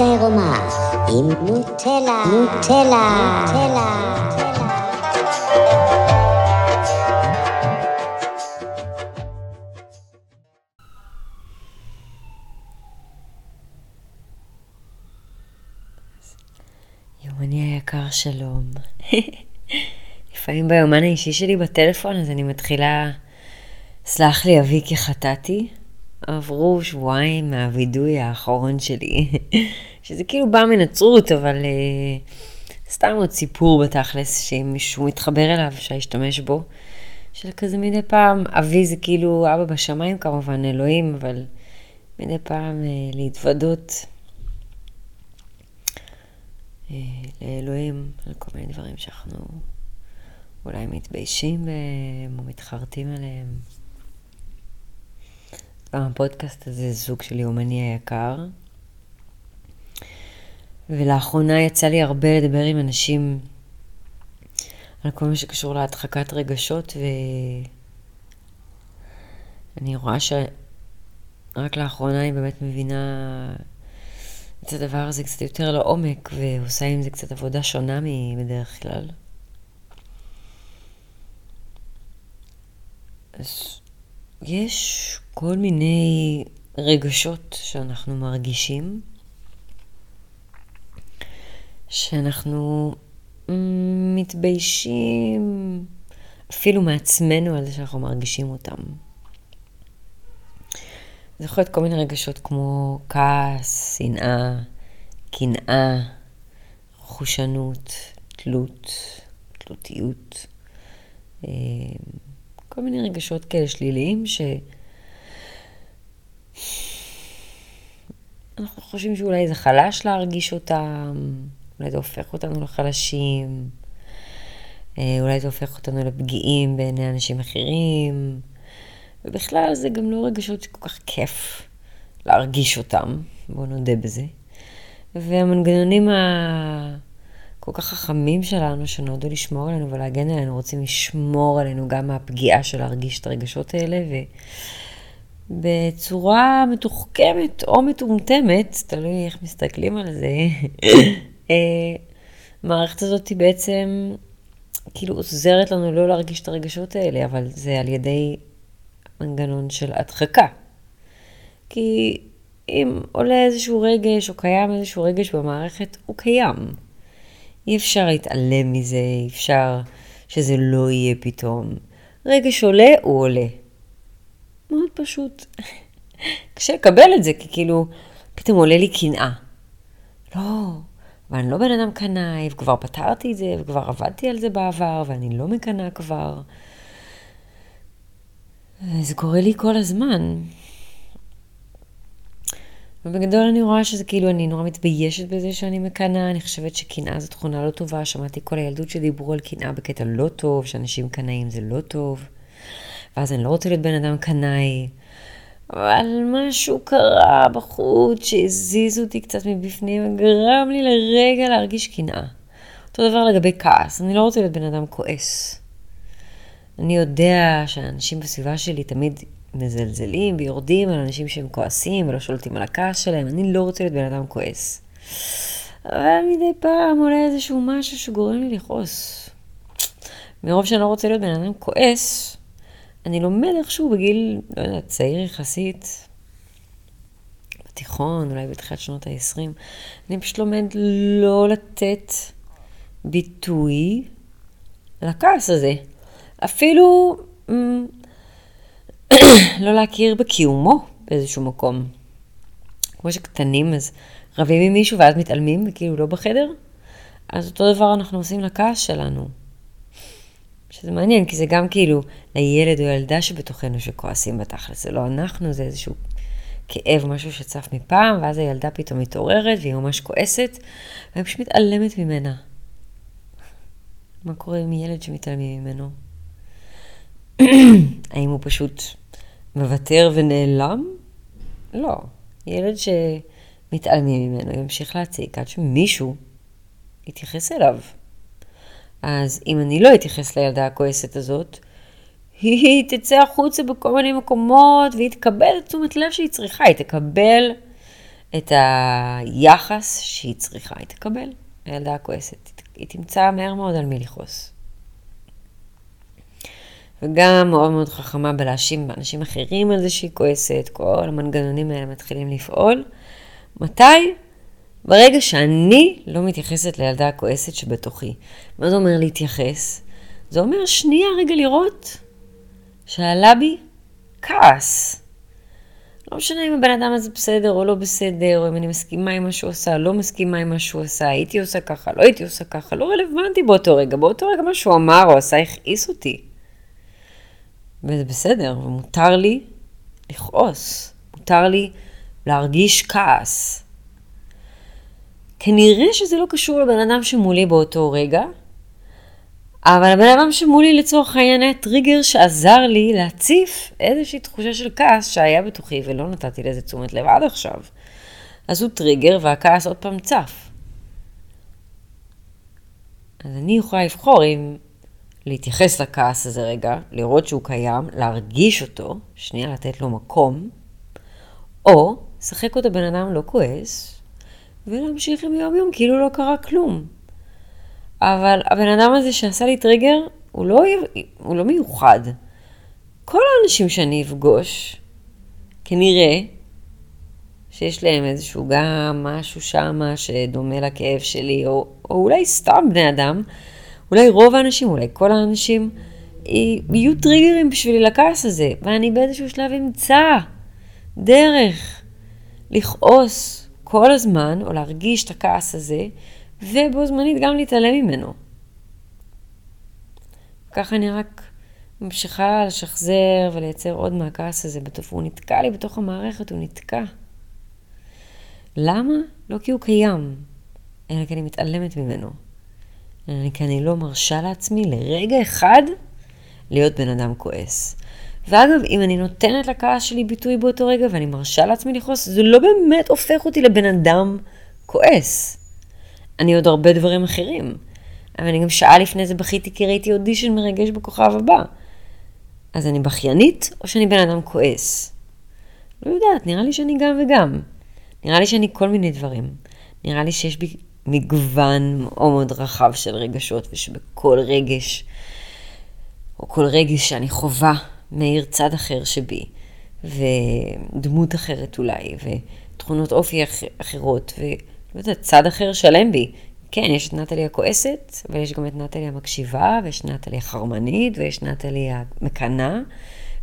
עירומה עם נוטלה, נוטלה, נוטלה. יומני היקר שלום. לפעמים ביומן האישי שלי בטלפון אז אני מתחילה, סלח לי אבי כי חטאתי, עברו שבועיים מהווידוי האחרון שלי, שזה כאילו בא מנצרות, אבל uh, סתם עוד סיפור בתכלס, שאם מישהו מתחבר אליו, אפשר להשתמש בו, של כזה מדי פעם, אבי זה כאילו אבא בשמיים כמובן, אלוהים, אבל מדי פעם uh, להתוודות uh, לאלוהים על כל מיני דברים שאנחנו אולי מתביישים בהם או מתחרטים עליהם. גם הפודקאסט הזה זוג של יומני היקר. ולאחרונה יצא לי הרבה לדבר עם אנשים על כל מה שקשור להדחקת רגשות, ואני רואה שרק לאחרונה אני באמת מבינה את הדבר הזה קצת יותר לעומק, ועושה עם זה קצת עבודה שונה מבדרך כלל. אז יש כל מיני רגשות שאנחנו מרגישים, שאנחנו מתביישים אפילו מעצמנו על זה שאנחנו מרגישים אותם. זה יכול להיות כל מיני רגשות כמו כעס, שנאה, קנאה, חושנות, תלות, תלותיות. כל מיני רגשות כאלה שליליים ש... אנחנו חושבים שאולי זה חלש להרגיש אותם, אולי זה הופך אותנו לחלשים, אה, אולי זה הופך אותנו לפגיעים בעיני אנשים אחרים, ובכלל זה גם לא רגשות שכל כך כיף להרגיש אותם, בואו נודה בזה. והמנגנונים ה... כל כך חכמים שלנו, שנועדו לשמור עלינו ולהגן עלינו, רוצים לשמור עלינו גם מהפגיעה של להרגיש את הרגשות האלה, ובצורה מתוחכמת או מטומטמת, תלוי איך מסתכלים על זה, אה, המערכת הזאת היא בעצם כאילו עוזרת לנו לא להרגיש את הרגשות האלה, אבל זה על ידי מנגנון של הדחקה. כי אם עולה איזשהו רגש, או קיים איזשהו רגש במערכת, הוא קיים. אי אפשר להתעלם מזה, אי אפשר שזה לא יהיה פתאום. רגש עולה, הוא עולה. מאוד פשוט. קשה לקבל את זה, כי כאילו, פתאום עולה לי קנאה. לא, אבל אני לא בן אדם קנאי, וכבר פתרתי את זה, וכבר עבדתי על זה בעבר, ואני לא מקנאה כבר. זה קורה לי כל הזמן. ובגדול אני רואה שזה כאילו, אני נורא מתביישת בזה שאני מקנאה, אני חושבת שקנאה זו תכונה לא טובה, שמעתי כל הילדות שדיברו על קנאה בקטע לא טוב, שאנשים קנאים זה לא טוב, ואז אני לא רוצה להיות בן אדם קנאי, אבל משהו קרה בחוץ שהזיז אותי קצת מבפנים וגרם לי לרגע להרגיש קנאה. אותו דבר לגבי כעס, אני לא רוצה להיות בן אדם כועס. אני יודע שאנשים בסביבה שלי תמיד מזלזלים ויורדים על אנשים שהם כועסים ולא שולטים על הכעס שלהם. אני לא רוצה להיות בן אדם כועס. אבל מדי פעם עולה איזשהו משהו שגורם לי לכעוס. מרוב שאני לא רוצה להיות בן אדם כועס, אני לומד איכשהו בגיל, לא יודעת, צעיר יחסית, בתיכון, אולי בתחילת שנות ה-20, אני פשוט לומד לא לתת ביטוי לכעס הזה. אפילו לא להכיר בקיומו באיזשהו מקום. כמו שקטנים, אז רבים עם מישהו ואז מתעלמים וכאילו לא בחדר, אז אותו דבר אנחנו עושים לכעס שלנו. שזה מעניין, כי זה גם כאילו לילד או ילדה שבתוכנו שכועסים בתכלס, זה לא אנחנו, זה איזשהו כאב, משהו שצף מפעם, ואז הילדה פתאום מתעוררת והיא ממש כועסת, והיא פשוט מתעלמת ממנה. מה קורה עם ילד שמתעלמים ממנו? האם הוא פשוט מוותר ונעלם? לא. ילד שמתעלמים ממנו ימשיך להציג עד שמישהו יתייחס אליו. אז אם אני לא אתייחס לילדה הכועסת הזאת, היא תצא החוצה בכל מיני מקומות והיא תקבל את תשומת לב שהיא צריכה, היא תקבל את היחס שהיא צריכה, היא תקבל. הילדה הכועסת, היא תמצא מהר מאוד על מי לכעוס. וגם מאוד מאוד חכמה בלהאשים באנשים אחרים על זה שהיא כועסת, כל המנגנונים האלה מתחילים לפעול. מתי? ברגע שאני לא מתייחסת לילדה הכועסת שבתוכי. מה זה אומר להתייחס? זה אומר שנייה רגע לראות שעלה בי כעס. לא משנה אם הבן אדם הזה בסדר או לא בסדר, או אם אני מסכימה עם מה שהוא עשה, לא מסכימה עם מה שהוא עשה, הייתי עושה ככה, לא הייתי עושה ככה, לא רלוונטי באותו רגע. באותו רגע מה שהוא אמר או עשה הכעיס אותי. וזה בסדר, ומותר לי לכעוס, מותר לי להרגיש כעס. כנראה שזה לא קשור לבן אדם שמולי באותו רגע, אבל הבן אדם שמולי לצורך העניין היה טריגר שעזר לי להציף איזושהי תחושה של כעס שהיה בתוכי ולא נתתי לזה תשומת לב עד עכשיו. אז הוא טריגר והכעס עוד פעם צף. אז אני יכולה לבחור אם להתייחס לכעס הזה רגע, לראות שהוא קיים, להרגיש אותו, שנייה לתת לו מקום, או לשחק אותה בן אדם לא כועס, ולהמשיך עם יום יום כאילו לא קרה כלום. אבל הבן אדם הזה שעשה לי טריגר, הוא לא, הוא לא מיוחד. כל האנשים שאני אפגוש, כנראה שיש להם איזשהו גם משהו שמה שדומה לכאב שלי, או, או אולי סתם בני אדם, אולי רוב האנשים, אולי כל האנשים, יהיו טריגרים בשבילי לכעס הזה, ואני באיזשהו שלב אמצא דרך לכעוס כל הזמן, או להרגיש את הכעס הזה, ובו זמנית גם להתעלם ממנו. ככה אני רק ממשיכה לשחזר ולייצר עוד מהכעס הזה בתוף. הוא נתקע לי בתוך המערכת, הוא נתקע. למה? לא כי הוא קיים, אלא כי אני מתעלמת ממנו. כי אני לא מרשה לעצמי לרגע אחד להיות בן אדם כועס. ואגב, אם אני נותנת לכעס שלי ביטוי באותו רגע ואני מרשה לעצמי לכעוס, זה לא באמת הופך אותי לבן אדם כועס. אני עוד הרבה דברים אחרים. אבל אני גם שעה לפני זה בכיתי כי ראיתי אודישן מרגש בכוכב הבא. אז אני בכיינית או שאני בן אדם כועס? לא יודעת, נראה לי שאני גם וגם. נראה לי שאני כל מיני דברים. נראה לי שיש בי מגוון מאוד מאוד רחב של רגשות, ושבכל רגש, או כל רגש שאני חווה, מאיר צד אחר שבי, ודמות אחרת אולי, ותכונות אופי אחר, אחרות, ולא יודעת, צד אחר שלם בי. כן, יש את נטלי הכועסת, אבל יש גם את נטלי המקשיבה, ויש נטלי החרמנית, ויש נטלי המקנאה,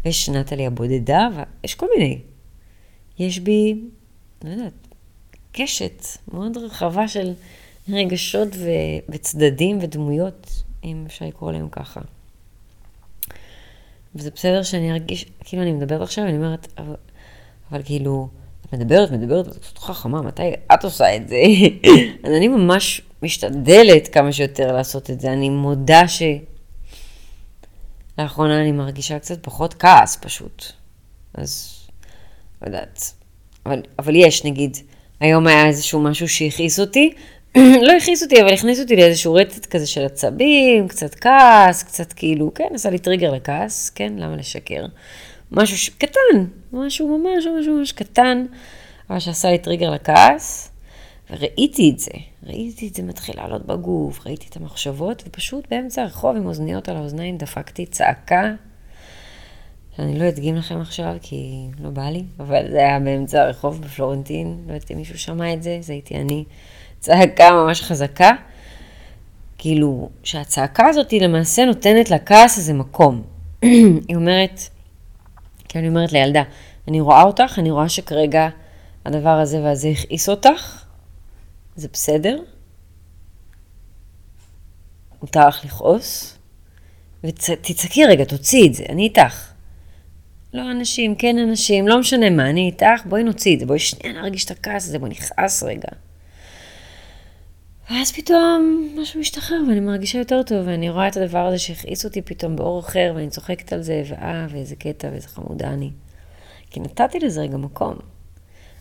ויש נטלי הבודדה, ויש כל מיני. יש בי, לא יודעת, קשת מאוד רחבה של רגשות ו- וצדדים ודמויות, אם אפשר לקרוא להם ככה. וזה בסדר שאני ארגיש, כאילו אני מדברת עכשיו, אני אומרת, אבל, אבל כאילו, את מדברת, מדברת, את קצת חכמה, מתי את עושה את זה? אז אני ממש משתדלת כמה שיותר לעשות את זה. אני מודה ש... לאחרונה אני מרגישה קצת פחות כעס פשוט. אז, לא יודעת. אבל, אבל יש, נגיד, היום היה איזשהו משהו שהכעיס אותי, לא הכעיס אותי, אבל הכניס אותי לאיזשהו רטט כזה של עצבים, קצת כעס, קצת כאילו, כן, עשה לי טריגר לכעס, כן, למה לשקר? משהו ש... קטן, משהו ממש ממש ממש קטן, אבל שעשה לי טריגר לכעס, וראיתי את זה, ראיתי את זה מתחיל לעלות בגוף, ראיתי את המחשבות, ופשוט באמצע הרחוב עם אוזניות על האוזניים דפקתי צעקה, שאני לא אדגים לכם עכשיו כי לא בא לי, אבל זה היה באמצע הרחוב בפלורנטין, לא יודעת אם מישהו שמע את זה, זה הייתי אני. צעקה ממש חזקה. כאילו, שהצעקה הזאת היא למעשה נותנת לכעס איזה מקום. היא אומרת, כי אני אומרת לילדה, אני רואה אותך, אני רואה שכרגע הדבר הזה והזה הכעיס אותך, זה בסדר, מותר לך לכעוס, ותצעקי רגע, תוציאי את זה, אני איתך. לא אנשים, כן אנשים, לא משנה מה, אני איתך, בואי נוציא את זה, בואי שנייה נרגיש את הכעס הזה, בואי נכעס רגע. ואז פתאום משהו משתחרר ואני מרגישה יותר טוב, ואני רואה את הדבר הזה שהכעיס אותי פתאום באור אחר, ואני צוחקת על זה, ואה, ואיזה קטע, ואיזה חמודה אני. כי נתתי לזה רגע מקום.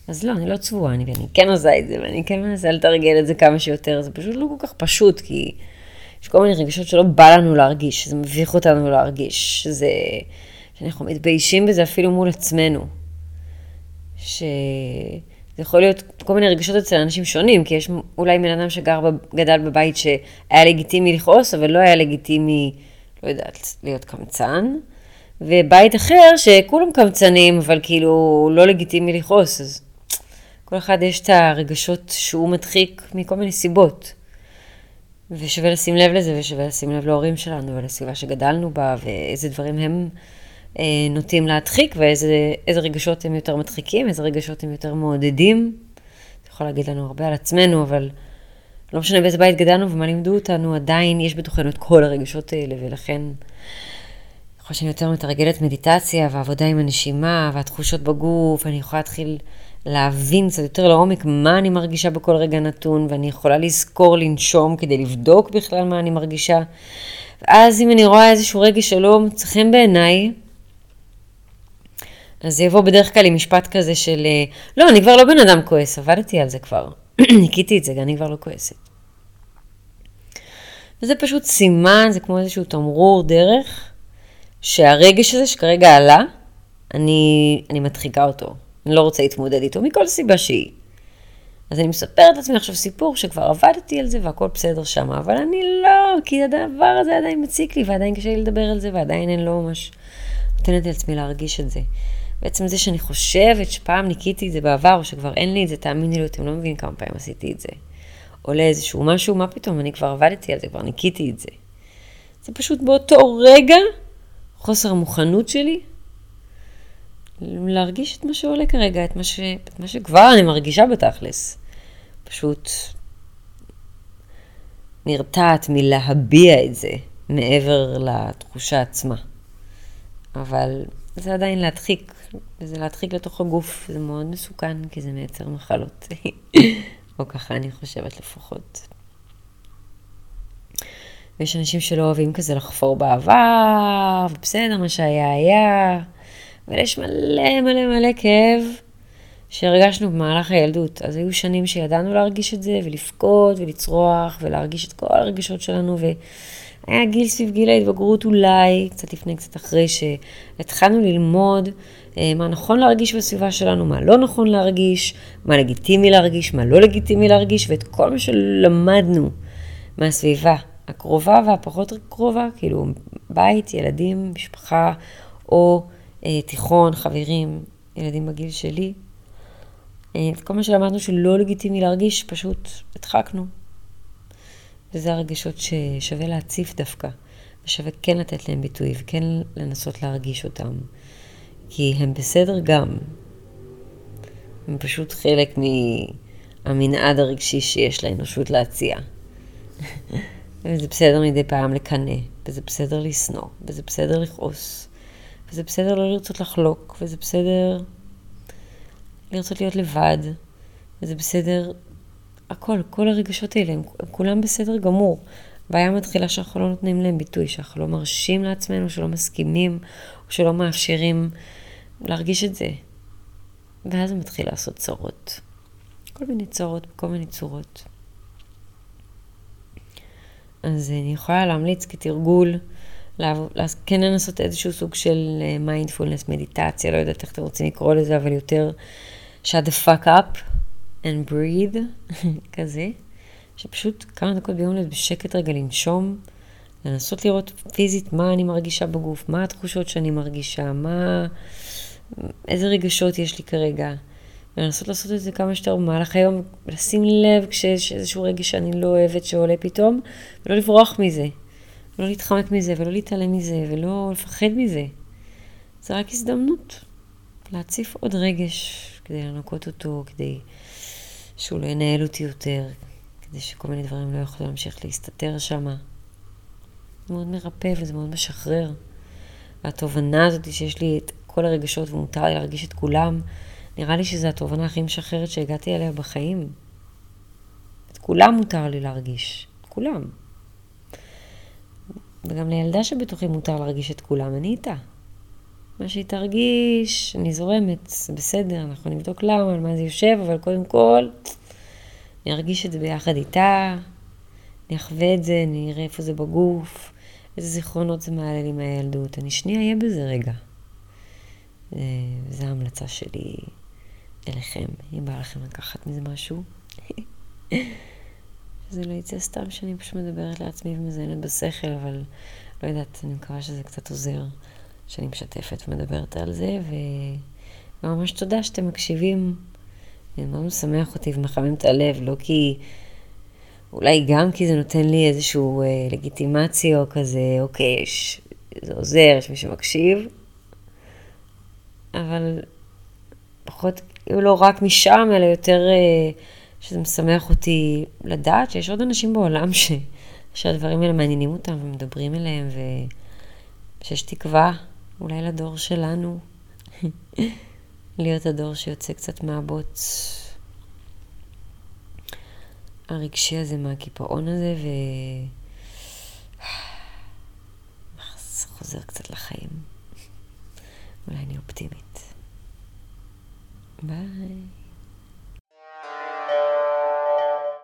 אז לא, אני לא צבועה, אני, ואני כן עושה את זה, ואני כן מנסה לתרגל את זה כמה שיותר, זה פשוט לא כל כך פשוט, כי יש כל מיני רגשות שלא בא לנו להרגיש, שזה מביך אותנו להרגיש, שזה... שאנחנו מתביישים בזה אפילו מול עצמנו. ש... זה יכול להיות כל מיני רגשות אצל אנשים שונים, כי יש אולי בן אדם שגר, גדל בבית שהיה לגיטימי לכעוס, אבל לא היה לגיטימי, לא יודעת, להיות קמצן. ובית אחר שכולם קמצנים, אבל כאילו לא לגיטימי לכעוס, אז כל אחד יש את הרגשות שהוא מדחיק מכל מיני סיבות. ושווה לשים לב לזה, ושווה לשים לב להורים שלנו ולסביבה שגדלנו בה, ואיזה דברים הם נוטים להדחיק, ואיזה רגשות הם יותר מדחיקים, איזה רגשות הם יותר מעודדים. אתה יכול להגיד לנו הרבה על עצמנו, אבל לא משנה באיזה בית גדלנו ומה לימדו אותנו, עדיין יש בתוכנו את כל הרגשות האלה, ולכן... ככל שאני יותר מתרגלת מדיטציה ועבודה עם הנשימה והתחושות בגוף, אני יכולה להתחיל להבין קצת יותר לעומק מה אני מרגישה בכל רגע נתון, ואני יכולה לזכור לנשום כדי לבדוק בכלל מה אני מרגישה. ואז אם אני רואה איזשהו רגע שלא מוצא חן בעיניי, אז זה יבוא בדרך כלל עם משפט כזה של, אה, לא, אני כבר לא בן אדם כועס, עבדתי על זה כבר. ניקיתי את זה, אני כבר לא כועסת. וזה פשוט סימן, זה כמו איזשהו תמרור דרך, שהרגש הזה שכרגע עלה, אני, אני מדחיקה אותו. אני לא רוצה להתמודד איתו, מכל סיבה שהיא. אז אני מספרת לעצמי עכשיו סיפור שכבר עבדתי על זה והכל בסדר שם, אבל אני לא, כי הדבר הזה עדיין מציק לי ועדיין קשה לי לדבר על זה ועדיין אני לא ממש נותנת לעצמי להרגיש את זה. בעצם זה שאני חושבת שפעם ניקיתי את זה בעבר או שכבר אין לי את זה, תאמיני לי, אתם לא מבינים כמה פעמים עשיתי את זה. עולה איזשהו משהו, מה פתאום, אני כבר עבדתי על זה, כבר ניקיתי את זה. זה פשוט באותו רגע, חוסר המוכנות שלי להרגיש את מה שעולה כרגע, את מה, ש... את מה שכבר אני מרגישה בתכלס. פשוט נרתעת מלהביע את זה מעבר לתחושה עצמה. אבל זה עדיין להדחיק, וזה להדחיק לתוך הגוף, זה מאוד מסוכן, כי זה מייצר מחלות. או ככה אני חושבת לפחות. ויש אנשים שלא אוהבים כזה לחפור בעבר, ובסדר, מה שהיה היה. אבל יש מלא מלא מלא כאב שהרגשנו במהלך הילדות. אז היו שנים שידענו להרגיש את זה, ולבכות, ולצרוח, ולהרגיש את כל הרגשות שלנו, והיה גיל סביב גיל ההתבגרות אולי, קצת לפני, קצת אחרי, שהתחלנו ללמוד מה נכון להרגיש בסביבה שלנו, מה לא נכון להרגיש, מה לגיטימי להרגיש, מה לא לגיטימי להרגיש, ואת כל מה שלמדנו מהסביבה הקרובה והפחות קרובה, כאילו בית, ילדים, משפחה, או אה, תיכון, חברים, ילדים בגיל שלי. אה, את כל מה שלמדנו שלא לגיטימי להרגיש, פשוט הדחקנו. וזה הרגשות ששווה להציף דווקא, ושווה כן לתת להם ביטוי וכן לנסות להרגיש אותם. כי הם בסדר גם. הם פשוט חלק מהמנעד הרגשי שיש לאנושות להציע. וזה בסדר מדי פעם לקנא, וזה בסדר לשנוא, וזה בסדר לכעוס, וזה בסדר לא לרצות לחלוק, וזה בסדר לרצות להיות לבד, וזה בסדר, הכל, כל הרגשות האלה, הם, הם כולם בסדר גמור. הבעיה מתחילה שאנחנו לא נותנים להם ביטוי, שאנחנו לא מרשים לעצמנו, שלא מסכימים, או שלא מאפשרים להרגיש את זה. ואז זה מתחיל לעשות צרות. כל מיני צרות בכל מיני צורות. אז אני יכולה להמליץ כתרגול, כן לנסות איזשהו סוג של מיינדפולנס, אה, מדיטציה, לא יודעת איך אתם רוצים לקרוא לזה, אבל יותר shut the fuck up and breathe, כזה, שפשוט כמה דקות ביום להיות בשקט רגע לנשום, לנסות לראות פיזית מה אני מרגישה בגוף, מה התחושות שאני מרגישה, מה, איזה רגשות יש לי כרגע. ולנסות לעשות את זה כמה שיותר במהלך היום, ולשים לב כשיש איזשהו רגע שאני לא אוהבת שעולה פתאום, ולא לברוח מזה. לא להתחמק מזה, ולא להתעלם מזה, ולא לפחד מזה. זה רק הזדמנות להציף עוד רגש כדי לנקות אותו, כדי שהוא לא ינהל אותי יותר, כדי שכל מיני דברים לא יוכלו להמשיך להסתתר שם. זה מאוד מרפא וזה מאוד משחרר. והתובנה הזאת שיש לי את כל הרגשות ומותר לי להרגיש את כולם, נראה לי שזו התובנה הכי משחררת שהגעתי אליה בחיים. את כולם מותר לי להרגיש, את כולם. וגם לילדה שבתוכי מותר להרגיש את כולם, אני איתה. מה שהיא תרגיש, אני זורמת, זה בסדר, אנחנו נבדוק למה, על מה זה יושב, אבל קודם כל, אני ארגיש את זה ביחד איתה, אני אחווה את זה, אני אראה איפה זה בגוף, איזה זיכרונות זה מעלה לי מהילדות. אני שנייה אהיה בזה רגע. וזו ההמלצה שלי אליכם, אם בא לכם לקחת מזה משהו. שזה לא יצא סתם שאני פשוט מדברת לעצמי ומזיינת בשכל, אבל לא יודעת, אני מקווה שזה קצת עוזר שאני משתפת ומדברת על זה, וממש תודה שאתם מקשיבים. זה מאוד משמח אותי ומחמם את הלב, לא כי... אולי גם כי זה נותן לי איזשהו אה, לגיטימציה או כזה, אוקיי, יש, זה עוזר, יש מי שמקשיב, אבל פחות, לא רק משם, אלא יותר אה, שזה משמח אותי לדעת שיש עוד אנשים בעולם ש, שהדברים האלה מעניינים אותם ומדברים אליהם, ושיש תקווה אולי לדור שלנו להיות הדור שיוצא קצת מהבוץ הרגשי הזה, מהקיפאון הזה, ו... חוזר קצת לחיים. אולי אני אופטימית. ביי.